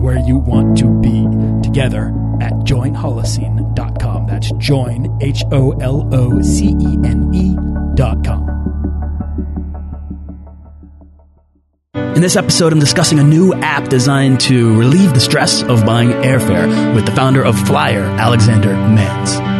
where you want to be together at joinholocene.com. That's join, H O L O C E N E.com. In this episode, I'm discussing a new app designed to relieve the stress of buying airfare with the founder of Flyr, Alexander Mans.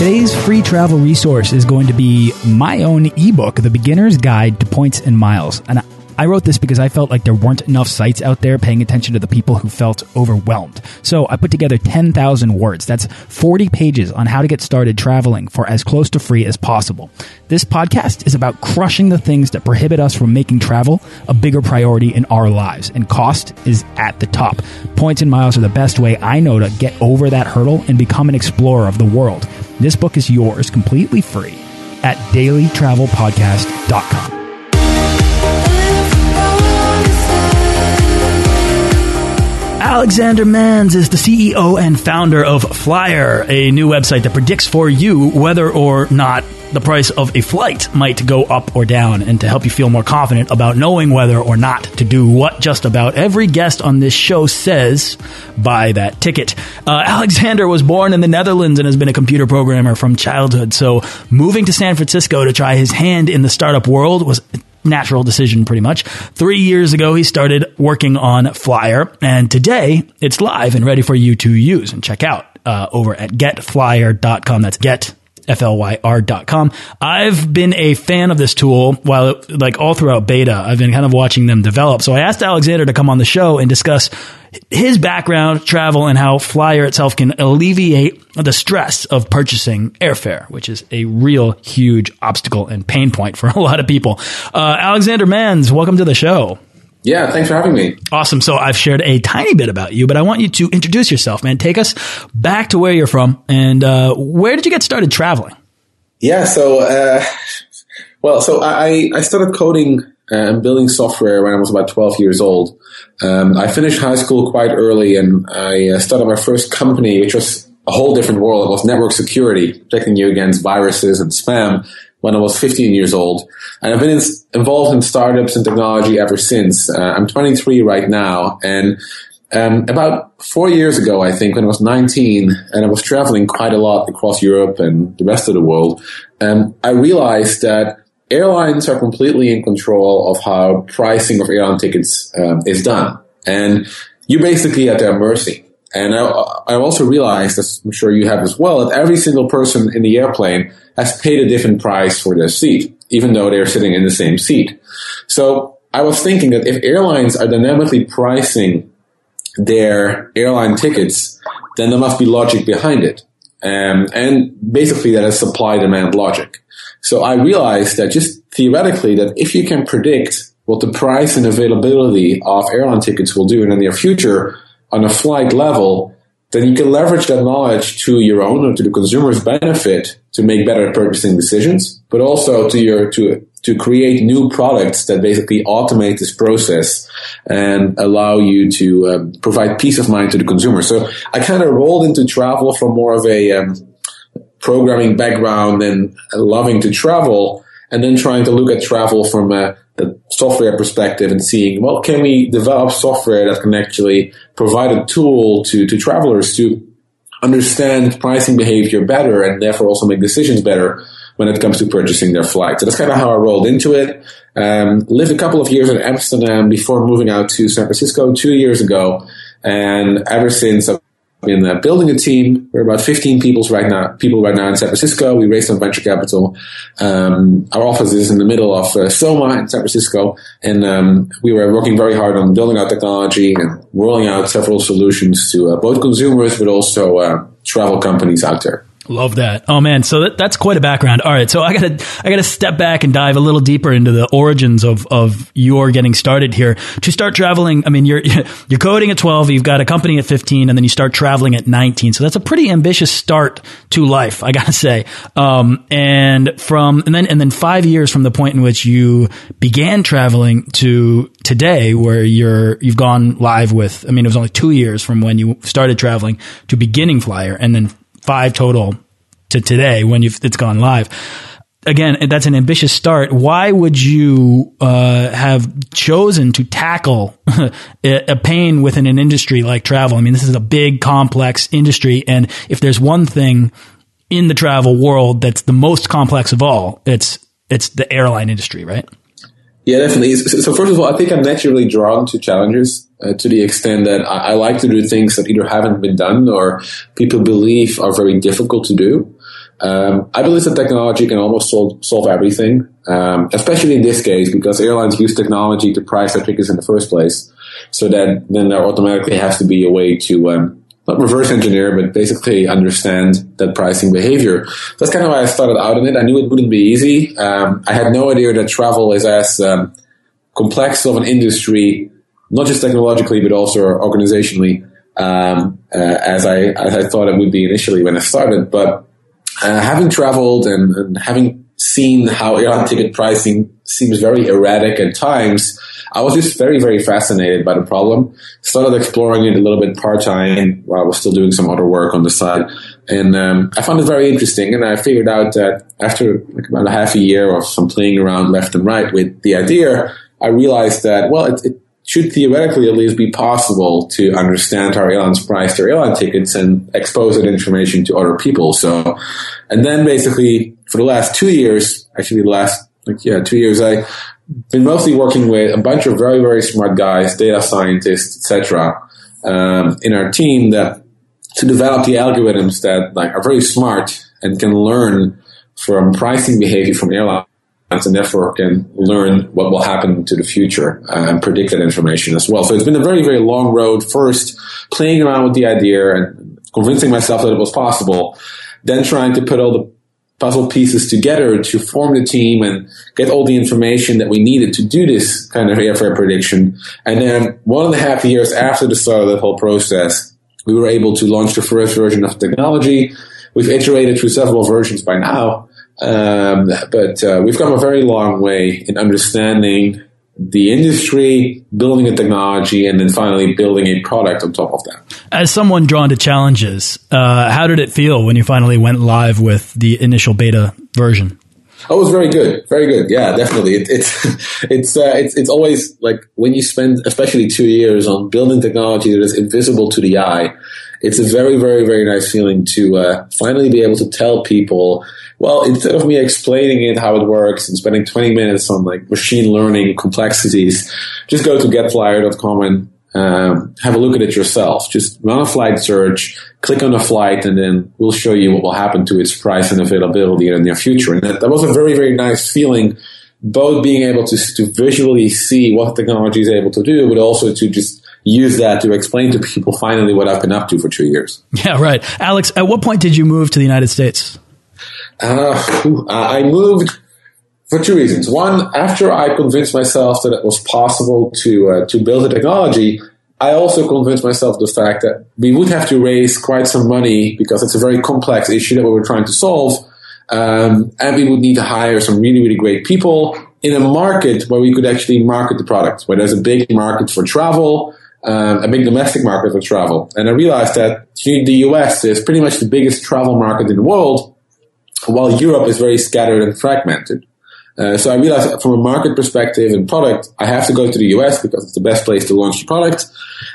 Today's free travel resource is going to be my own ebook, The Beginner's Guide to Points and Miles. And I wrote this because I felt like there weren't enough sites out there paying attention to the people who felt overwhelmed. So I put together 10,000 words. That's 40 pages on how to get started traveling for as close to free as possible. This podcast is about crushing the things that prohibit us from making travel a bigger priority in our lives, and cost is at the top. Points and miles are the best way I know to get over that hurdle and become an explorer of the world. This book is yours completely free at dailytravelpodcast.com. Alexander Mans is the CEO and founder of Flyr, a new website that predicts for you whether or not the price of a flight might go up or down, and to help you feel more confident about knowing whether or not to do what just about every guest on this show says buy that ticket. Uh, Alexander was born in the Netherlands and has been a computer programmer from childhood, so moving to San Francisco to try his hand in the startup world was natural decision pretty much. Three years ago, he started working on Flyr, and today it's live and ready for you to use and check out uh, over at getflyr.com. That's get. F-L-Y-R.com. I've been a fan of this tool while, it, like, all throughout beta. I've been kind of watching them develop. So I asked Alexander to come on the show and discuss his background, travel, and how Flyr itself can alleviate the stress of purchasing airfare, which is a real huge obstacle and pain point for a lot of people. Uh, Alexander Mans, welcome to the show. Yeah, thanks for having me. Awesome. So I've shared a tiny bit about you, but I want you to introduce yourself, man. Take us back to where you're from and uh, where did you get started traveling? Yeah, so uh, well, so I I started coding and building software when I was about 12 years old. Um, I finished high school quite early, and I uh, started my first company, which was a whole different world. It was network security, protecting you against viruses and spam when I was 15 years old. And I've been in, involved in startups and technology ever since. Uh, I'm 23 right now. And um, about four years ago, I think, when I was 19 and I was traveling quite a lot across Europe and the rest of the world, um, I realized that airlines are completely in control of how pricing of airline tickets um, is done. And you're basically at their mercy. And I, I also realized, as I'm sure you have as well, that every single person in the airplane has paid a different price for their seat, even though they're sitting in the same seat. So I was thinking that if airlines are dynamically pricing their airline tickets, then there must be logic behind it. Um, and basically that is supply demand logic. So I realized that just theoretically that if you can predict what the price and availability of airline tickets will do in the near future, on a flight level, then you can leverage that knowledge to your own or to the consumer's benefit to make better purchasing decisions, but also to your to to create new products that basically automate this process and allow you to um, provide peace of mind to the consumer. So I kind of rolled into travel from more of a um, programming background and loving to travel, and then trying to look at travel from a the software perspective and seeing, well, can we develop software that can actually provide a tool to, to travelers to understand pricing behavior better and therefore also make decisions better when it comes to purchasing their flight. So that's kind of how I rolled into it. Um, lived a couple of years in Amsterdam before moving out to San Francisco two years ago. And ever since I've been uh, building a team. We're about 15 people right now. People right now in San Francisco. We raised some venture capital. Um, our office is in the middle of uh, SoMa in San Francisco, and um, we were working very hard on building out technology and rolling out several solutions to uh, both consumers, but also uh, travel companies out there. Love that. Oh man, so that, that's quite a background. All right, so I gotta I gotta step back and dive a little deeper into the origins of of your getting started here. To start traveling, I mean, you're you're coding at twelve, you've got a company at fifteen, and then you start traveling at nineteen. So that's a pretty ambitious start to life, I gotta say. Um, and from and then and then five years from the point in which you began traveling to today, where you're you've gone live with. I mean, it was only two years from when you started traveling to beginning Flyr, and then five total to today when it's gone live. Again, that's an ambitious start. Why would you uh, have chosen to tackle a pain within an industry like travel? I mean, this is a big, complex industry, and if there's one thing in the travel world that's the most complex of all, it's it's the airline industry, right? Yeah, definitely. So first of all, I think I'm naturally drawn to challenges uh, to the extent that I, I, like to do things that either haven't been done or people believe are very difficult to do. Um, I believe that technology can almost solve, solve everything, um, especially in this case because airlines use technology to price their tickets in the first place. So that then there automatically has to be a way to um, not reverse engineer, but basically understand that pricing behavior. That's kind of why I started out in it. I knew it wouldn't be easy. Um, I had no idea that travel is as um, complex of an industry, not just technologically, but also organizationally, um, uh, as I as I thought it would be initially when I started. But uh, having traveled and, and having seen how airline ticket pricing seems very erratic at times, I was just very, very fascinated by the problem. Started exploring it a little bit part time while I was still doing some other work on the side. And um, I found it very interesting. And I figured out that after like about a half a year of some playing around left and right with the idea, I realized that, well, it, it should theoretically at least be possible to understand how airlines price their airline tickets and expose that information to other people. So, and then basically for the last two years, actually the last like yeah two years, I've been mostly working with a bunch of very, very smart guys, data scientists, etc., um, in our team that to develop the algorithms that like are very smart and can learn from pricing behavior from airlines and therefore can learn what will happen to the future and predict that information as well. So it's been a very, very long road. First, playing around with the idea and convincing myself that it was possible, then trying to put all the puzzle pieces together to form the team and get all the information that we needed to do this kind of airfare prediction. And then one and a half years after the start of the whole process, we were able to launch the first version of the technology. We've iterated through several versions by now, um, but uh, we've come a very long way in understanding the industry, building a technology, and then finally building a product on top of that. As someone drawn to challenges, uh, how did it feel when you finally went live with the initial beta version? Oh, it was very good, very good. Yeah, definitely. It, it's it's uh, it's it's always like when you spend, especially two years on building technology that is invisible to the eye. It's a very, very, very nice feeling to uh, finally be able to tell people well, instead of me explaining it how it works and spending 20 minutes on like machine learning complexities, just go to getflyr.com and um, have a look at it yourself. Just run a flight search, click on a flight, and then we'll show you what will happen to its price and availability in the near future. And that, that was a very, very nice feeling, both being able to, to visually see what technology is able to do, but also to just use that to explain to people finally what I've been up to for two years. Yeah, right. Alex, at what point did you move to the United States? Uh, I moved for two reasons. One, after I convinced myself that it was possible to uh, to build a technology, I also convinced myself the fact that we would have to raise quite some money because it's a very complex issue that we were trying to solve, um, and we would need to hire some really really great people in a market where we could actually market the product, where there's a big market for travel. Um, a big domestic market for travel. And I realized that the US is pretty much the biggest travel market in the world while Europe is very scattered and fragmented. Uh, so I realized from a market perspective and product, I have to go to the US because it's the best place to launch the product.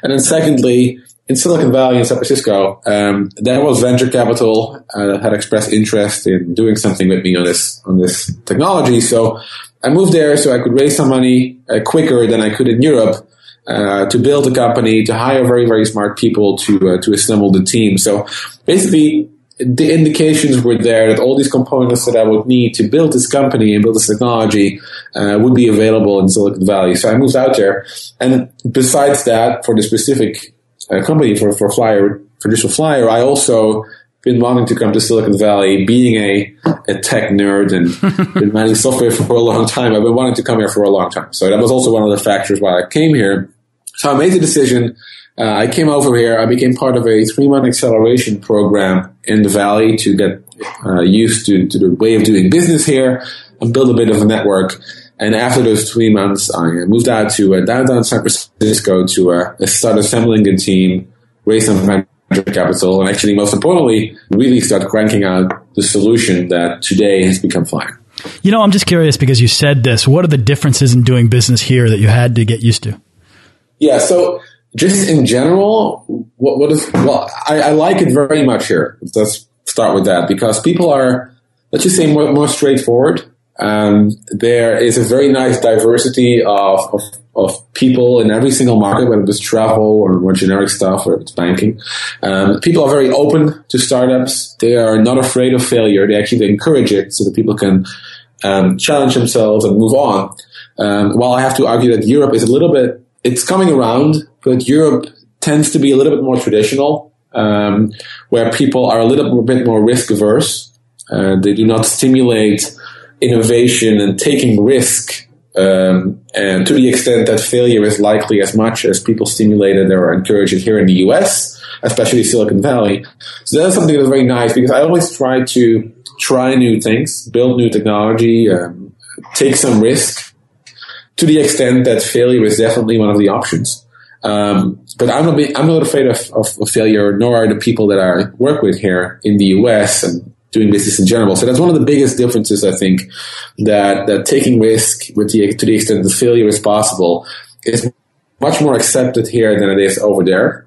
And then secondly, in Silicon Valley in San Francisco, um, there was venture capital uh, that had expressed interest in doing something with me on this on this technology. So I moved there so I could raise some money uh, quicker than I could in Europe uh, to build a company, to hire very, very smart people to, uh, to assemble the team. So basically, the indications were there that all these components that I would need to build this company and build this technology uh, would be available in Silicon Valley. So I moved out there. And besides that, for the specific uh, company, for, for Flyr, for Digital Flyer, I also been wanting to come to Silicon Valley, being a, a tech nerd and been managing software for a long time. I've been wanting to come here for a long time. So that was also one of the factors why I came here. So I made the decision. Uh, I came over here. I became part of a three month acceleration program in the Valley to get uh, used to, to the way of doing business here and build a bit of a network. And after those three months, I moved out to uh, downtown San Francisco to uh, start assembling a team, raise some venture capital, and actually, most importantly, really start cranking out the solution that today has become Flyr. You know, I'm just curious because you said this. What are the differences in doing business here that you had to get used to? Yeah, so just in general, what, what is well, I, I like it very much here. Let's start with that because people are, let's just say, more, more straightforward. Um, there is a very nice diversity of, of, of, people in every single market, whether it's travel or more generic stuff or it's banking. Um, people are very open to startups. They are not afraid of failure. They actually encourage it so that people can um, challenge themselves and move on. Um, while I have to argue that Europe is a little bit, it's coming around, but Europe tends to be a little bit more traditional, um, where people are a little bit more risk averse. Uh, they do not stimulate innovation and taking risk um, and to the extent that failure is likely as much as people stimulated or encouraged here in the US, especially Silicon Valley. So that's something that's very nice because I always try to try new things, build new technology, um, take some risk to the extent that failure is definitely one of the options. Um, but I'm not, I'm not afraid of, of, of, failure, nor are the people that I work with here in the US and doing business in general. So that's one of the biggest differences, I think, that, that taking risk with the, to the extent that failure is possible is much more accepted here than it is over there.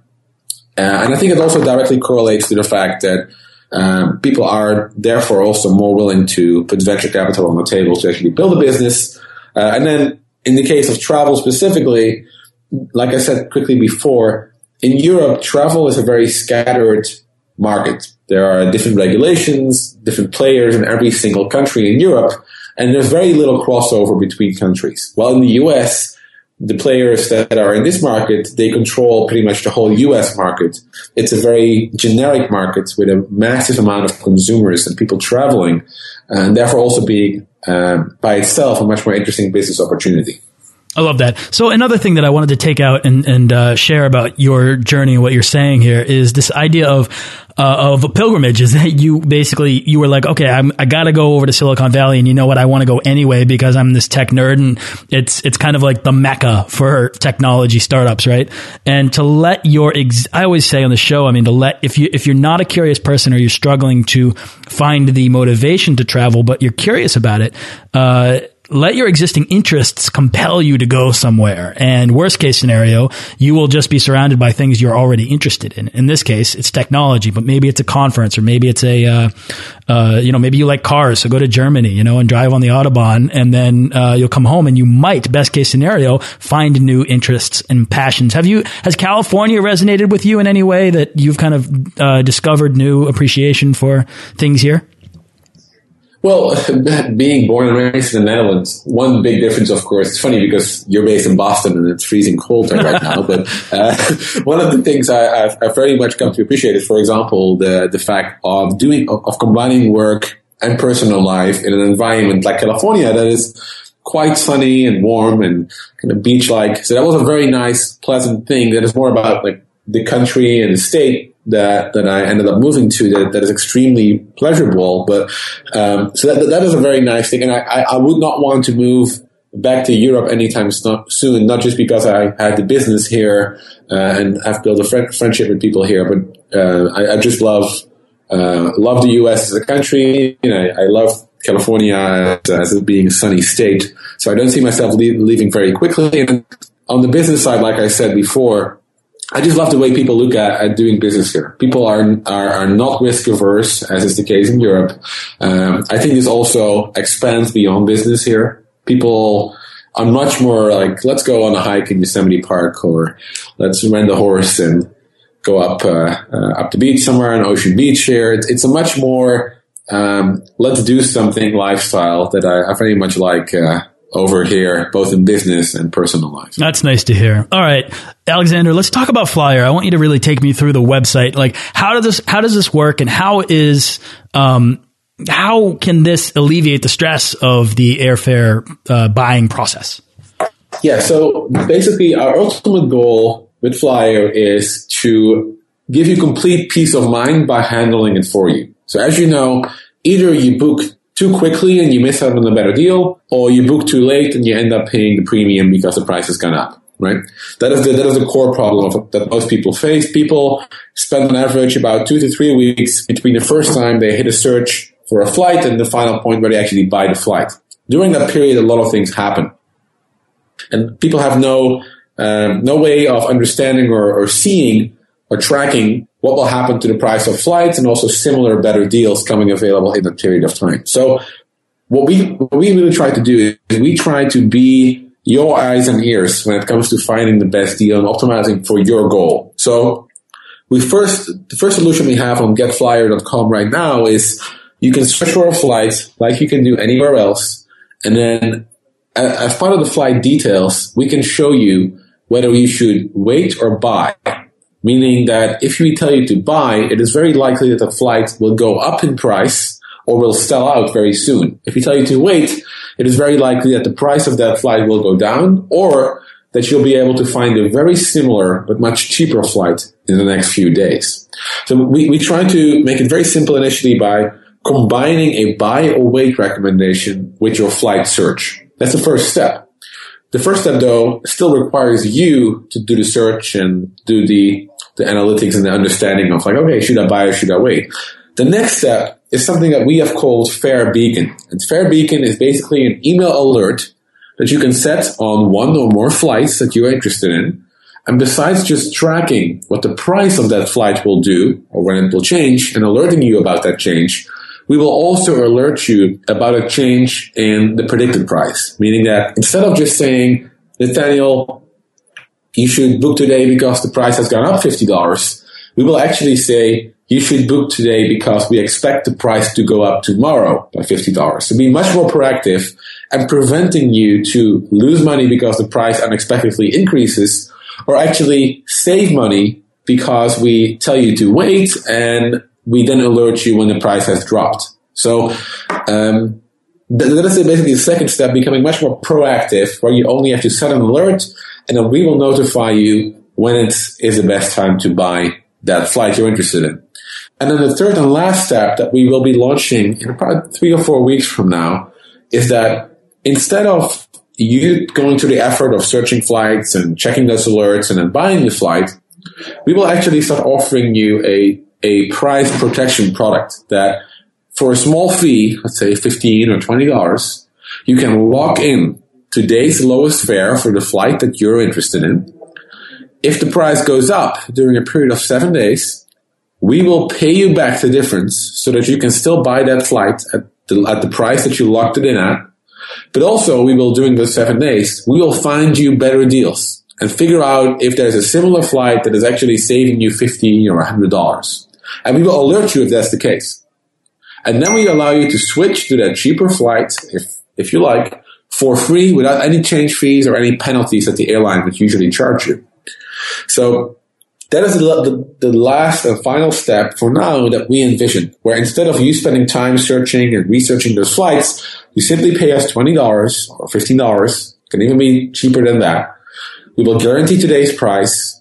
Uh, and I think it also directly correlates to the fact that um, people are therefore also more willing to put venture capital on the table to actually build a business. Uh, and then in the case of travel specifically, like I said quickly before, in Europe, travel is a very scattered market. There are different regulations, different players in every single country in Europe, and there's very little crossover between countries. While in the US, the players that are in this market, they control pretty much the whole US market. It's a very generic market with a massive amount of consumers and people traveling, and therefore also being uh, by itself a much more interesting business opportunity. I love that. So another thing that I wanted to take out and, and uh, share about your journey and what you're saying here is this idea of uh, of a pilgrimage. Is that you basically you were like, okay, I'm, I got to go over to Silicon Valley, and you know what? I want to go anyway because I'm this tech nerd, and it's it's kind of like the mecca for technology startups, right? And to let your I always say on the show, I mean, to let if you if you're not a curious person or you're struggling to find the motivation to travel, but you're curious about it. Uh, let your existing interests compel you to go somewhere. And worst case scenario, you will just be surrounded by things you're already interested in. In this case, it's technology, but maybe it's a conference or maybe it's a, uh, uh, you know, maybe you like cars. So go to Germany, you know, and drive on the Autobahn and then, uh, you'll come home and you might, best case scenario, find new interests and passions. Have you, has California resonated with you in any way that you've kind of, uh, discovered new appreciation for things here? Well, being born and raised in the Netherlands, one big difference, of course, it's funny because you're based in Boston and it's freezing cold there right now. But uh, one of the things I, have I've very much come to appreciate is, for example, the the fact of doing of combining work and personal life in an environment like California that is quite sunny and warm and kind of beach like. So that was a very nice, pleasant thing. That is more about like the country and the state that that I ended up moving to that, that is extremely pleasurable. But um, so that that is a very nice thing, and I, I, would not want to move back to Europe anytime soon. Not just because I had the business here uh, and I've built a friend, friendship with people here, but uh, I, I, just love uh, love the U.S. as a country. You know, I, love California as, being a sunny state. So I don't see myself leave, leaving very quickly. And on the business side, like I said before, I just love the way people look at, at doing business here. People are, are, are not risk averse, as is the case in Europe. Um, I think this also expands beyond business here. People I'm much more like, let's go on a hike in Yosemite Park or let's rent a horse and go up, uh, uh, up the beach somewhere on Ocean Beach here. It's, it's a much more, um, let's do something lifestyle that I, I very much like, uh, over here, both in business and personal life. That's nice to hear. All right, Alexander, let's talk about Flyr. I want you to really take me through the website. Like, how does this how does this work, and how is um, how can this alleviate the stress of the airfare uh, buying process? Yeah, so basically, our ultimate goal with Flyr is to give you complete peace of mind by handling it for you. So, as you know, either you book too quickly and you miss out on a better deal, or you book too late and you end up paying the premium because the price has gone up. Right? That is the, that is the core problem of, that most people face. People spend on average about two to three weeks between the first time they hit a search for a flight and the final point where they actually buy the flight. During that period, a lot of things happen. And people have no, um, no way of understanding or, or seeing or tracking what will happen to the price of flights and also similar better deals coming available in that period of time. So what we, what we really try to do is we try to be your eyes and ears when it comes to finding the best deal and optimizing for your goal. So we first, the first solution we have on getflyr.com right now is you can search for a flight like you can do anywhere else. And then as part of the flight details, we can show you whether you should wait or buy meaning that if we tell you to buy, it is very likely that the flight will go up in price or will sell out very soon. If we tell you to wait, it is very likely that the price of that flight will go down or that you'll be able to find a very similar but much cheaper flight in the next few days. So we, we try to make it very simple initially by combining a buy or wait recommendation with your flight search. That's the first step. The first step though still requires you to do the search and do the, the analytics and the understanding of like, okay, should I buy or should I wait? The next step is something that we have called Fare Beacon. And Fare Beacon is basically an email alert that you can set on one or more flights that you're interested in. And besides just tracking what the price of that flight will do or when it will change and alerting you about that change, we will also alert you about a change in the predicted price, meaning that instead of just saying, Nathaniel, you should book today because the price has gone up $50, we will actually say, you should book today because we expect the price to go up tomorrow by $50. So be much more proactive and preventing you to lose money because the price unexpectedly increases or actually save money because we tell you to wait and we then alert you when the price has dropped. So um, that is basically the second step, becoming much more proactive, where you only have to set an alert, and then we will notify you when it is the best time to buy that flight you're interested in. And then the third and last step that we will be launching in about three or four weeks from now is that instead of you going through the effort of searching flights and checking those alerts and then buying the flight, we will actually start offering you a a price protection product that for a small fee, let's say 15 or $20, you can lock in today's lowest fare for the flight that you're interested in. If the price goes up during a period of seven days, we will pay you back the difference so that you can still buy that flight at the, at the price that you locked it in at. But also we will, during those seven days, we will find you better deals and figure out if there's a similar flight that is actually saving you 50 or $100. And we will alert you if that's the case. And then we allow you to switch to that cheaper flight, if, if you like, for free without any change fees or any penalties that the airline would usually charge you. So that is the, the, the, last and final step for now that we envision, where instead of you spending time searching and researching those flights, you simply pay us $20 or $15, can even be cheaper than that. We will guarantee today's price.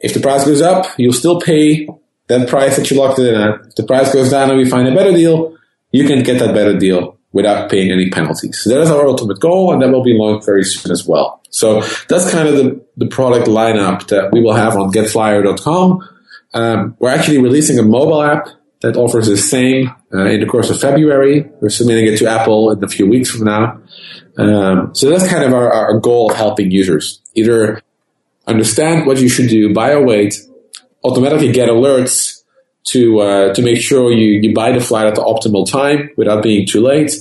If the price goes up, you'll still pay that price that you locked it in at. The price goes down and we find a better deal, you can get that better deal without paying any penalties. So that is our ultimate goal, and that will be launched very soon as well. So that's kind of the, the product lineup that we will have on getflyr.com. Um, we're actually releasing a mobile app that offers the same uh, in the course of February. We're submitting it to Apple in a few weeks from now. Um, so that's kind of our, our goal of helping users either understand what you should do, buy or wait, automatically get alerts to uh, to make sure you, you buy the flight at the optimal time without being too late,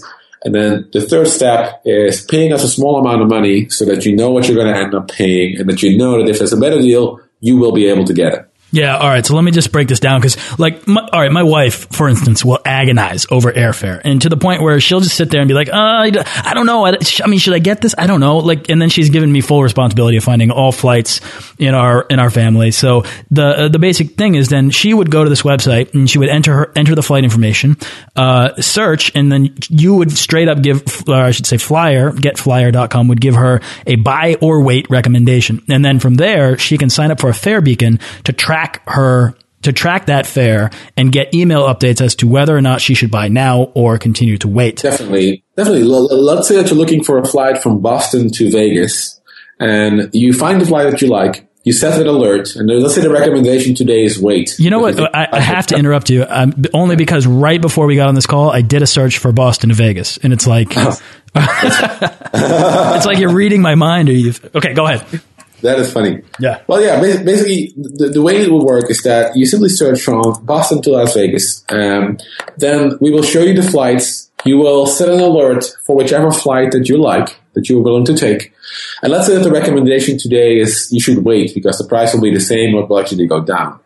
And then the third step is paying us a small amount of money so that you know what you're going to end up paying and that you know that if there's a better deal, you will be able to get it. Yeah, all right. So let me just break this down because, like, my, all right, my wife, for instance, will agonize over airfare, and to the point where she'll just sit there and be like, uh, I don't know. I, I, mean, should I get this? I don't know. Like, and then she's given me full responsibility of finding all flights in our in our family. So the uh, the basic thing is, then she would go to this website and she would enter her enter the flight information, uh, search, and then you would straight up give, or I should say, Flyr getflyr.com would give her a buy or wait recommendation, and then from there she can sign up for a fare beacon to track track her to track that fare and get email updates as to whether or not she should buy now or continue to wait. Definitely. Definitely. Let's say that you're looking for a flight from Boston to Vegas and you find a flight that you like. You set an alert, and let's say the recommendation today is wait. You know what? I, I, have to interrupt you um, only because right before we got on this call, I did a search for Boston to Vegas, and it's like it's like you're reading my mind. Or you? Okay, go ahead. That is funny. Yeah. Well, yeah. Basically, the, the, way it will work is that you simply search from Boston to Las Vegas. Um, then we will show you the flights. You will set an alert for whichever flight that you like, that you're willing to take. And let's say that the recommendation today is you should wait because the price will be the same or it will actually go down.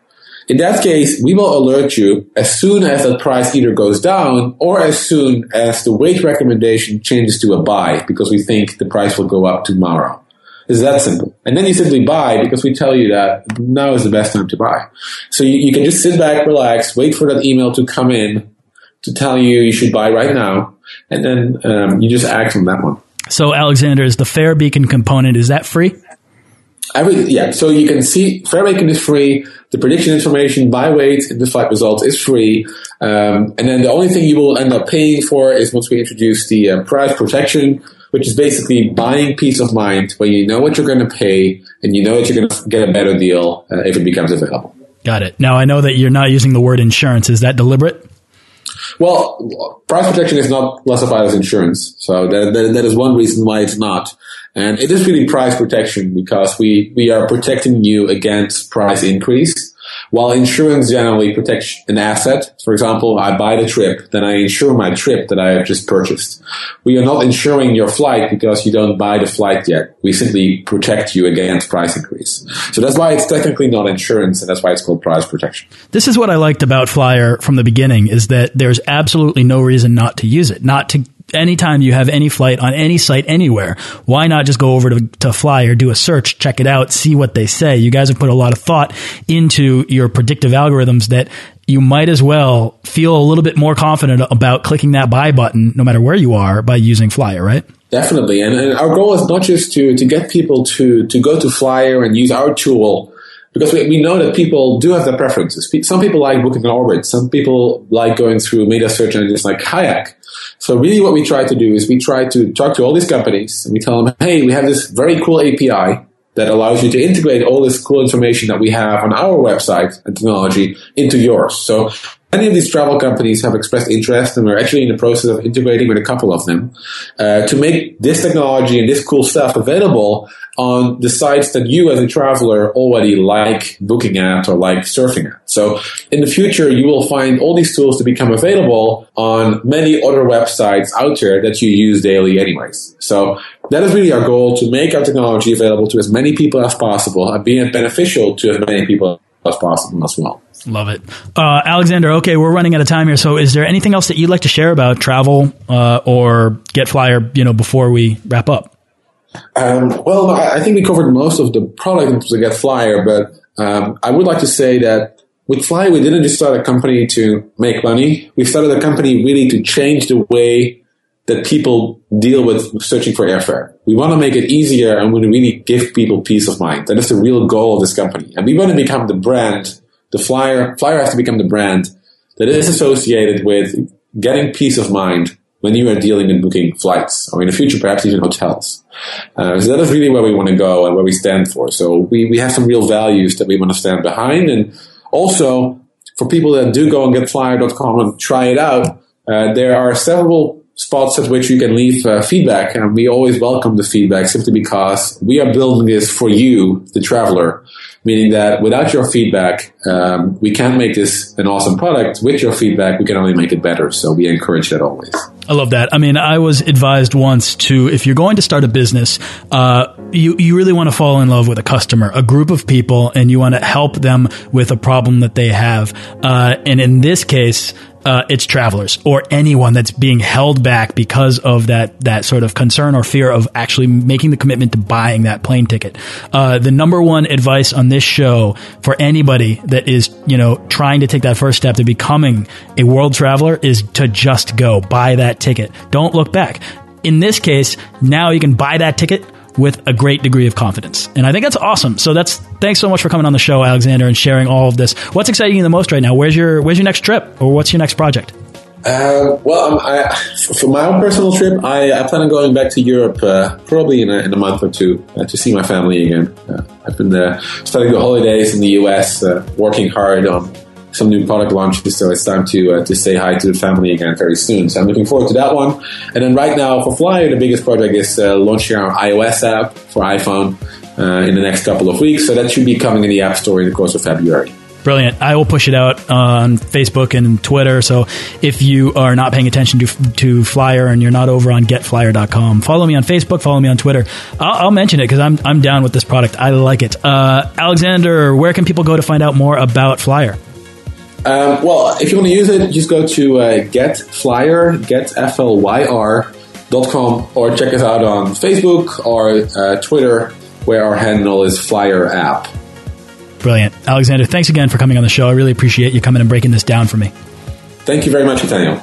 In that case, we will alert you as soon as the price either goes down or as soon as the wait recommendation changes to a buy because we think the price will go up tomorrow. It's that simple. And then you simply buy because we tell you that now is the best time to buy. So you, you can just sit back, relax, wait for that email to come in to tell you you should buy right now. And then um, you just act on that one. So Alexander, is the Fare Beacon component, is that free? Every, yeah, so you can see Fare Beacon is free. The prediction information by wait in the flight results is free. Um, and then the only thing you will end up paying for is once we introduce the uh, price protection, which is basically buying peace of mind when you know what you're going to pay and you know that you're going to get a better deal uh, if it becomes available. Got it. Now I know that you're not using the word insurance. Is that deliberate? Well, price protection is not classified as insurance, so that, that, that is one reason why it's not. And it is really price protection because we, we are protecting you against price increase. While insurance generally protects an asset, for example, I buy the trip, then I insure my trip that I have just purchased. We are not insuring your flight because you don't buy the flight yet. We simply protect you against price increase. So that's why it's technically not insurance and that's why it's called price protection. This is what I liked about Flyr from the beginning is that there's absolutely no reason not to use it, not to anytime you have any flight on any site anywhere, why not just go over to, to Flyr, do a search, check it out, see what they say? You guys have put a lot of thought into your predictive algorithms that you might as well feel a little bit more confident about clicking that buy button no matter where you are by using Flyr, right? Definitely. And, and our goal is not just to, to get people to, to go to Flyr and use our tool because we, we know that people do have their preferences. Some people like booking an orbit. Some people like going through meta search engines like Kayak. So really what we try to do is we try to talk to all these companies and we tell them, hey, we have this very cool API that allows you to integrate all this cool information that we have on our website and technology into yours. So Many of these travel companies have expressed interest, and we're actually in the process of integrating with a couple of them uh, to make this technology and this cool stuff available on the sites that you as a traveler already like booking at or like surfing at. So in the future, you will find all these tools to become available on many other websites out there that you use daily anyways. So that is really our goal to make our technology available to as many people as possible and being beneficial to as many people as possible as well. Love it. Uh, Alexander, okay, we're running out of time here. So is there anything else that you'd like to share about travel uh, or Get Flyr, you know, before we wrap up? Um, well, I think we covered most of the product to Get Flyr, but um, I would like to say that with Fly, we didn't just start a company to make money. We started a company really to change the way that people deal with searching for airfare. We want to make it easier and we want to really give people peace of mind. That is the real goal of this company. And we want to become the brand the Flyr Flyr has to become the brand that is associated with getting peace of mind when you are dealing and booking flights or in the future perhaps even hotels. Uh, so that is really where we want to go and where we stand for. So we, we have some real values that we want to stand behind and also for people that do go and get flyr.com and try it out, uh, there are several spots at which you can leave uh, feedback and we always welcome the feedback simply because we are building this for you, the traveler, meaning that without your feedback, um, we can't make this an awesome product. With your feedback, we can only make it better. So we encourage that always. I love that. I mean, I was advised once to, if you're going to start a business, uh, you, you really want to fall in love with a customer, a group of people, and you want to help them with a problem that they have. Uh, and in this case, uh, it's travelers or anyone that's being held back because of that that sort of concern or fear of actually making the commitment to buying that plane ticket. Uh, the number one advice on this show for anybody that is you know trying to take that first step to becoming a world traveler is to just go buy that ticket. Don't look back. In this case, now you can buy that ticket with a great degree of confidence. And I think that's awesome. So that's thanks so much for coming on the show, Alexander, and sharing all of this. What's exciting you the most right now? Where's your Where's your next trip, or what's your next project? Uh, well, I, for my own personal trip, I, I, plan on going back to Europe uh, probably in a, in a, month or two uh, to see my family again. Uh, I've been studying the holidays in the US, uh, working hard on some new product launches, so it's time to uh, to say hi to the family again very soon. So I'm looking forward to that one. And then right now for Flyr, the biggest project is uh, launching our iOS app for iPhone uh, in the next couple of weeks. So that should be coming in the App Store in the course of February. Brilliant. I will push it out on Facebook and Twitter. So if you are not paying attention to, to Flyr and you're not over on getflyr.com, follow me on Facebook, follow me on Twitter. I'll, I'll mention it because I'm, I'm down with this product. I like it. Uh, Alexander, where can people go to find out more about Flyr? Um, well, if you want to use it, just go to uh, getflyr, getflyr.com, or check us out on Facebook or uh, Twitter, where our handle is Flyr App. Brilliant. Alexander, thanks again for coming on the show. I really appreciate you coming and breaking this down for me. Thank you very much, Nathaniel.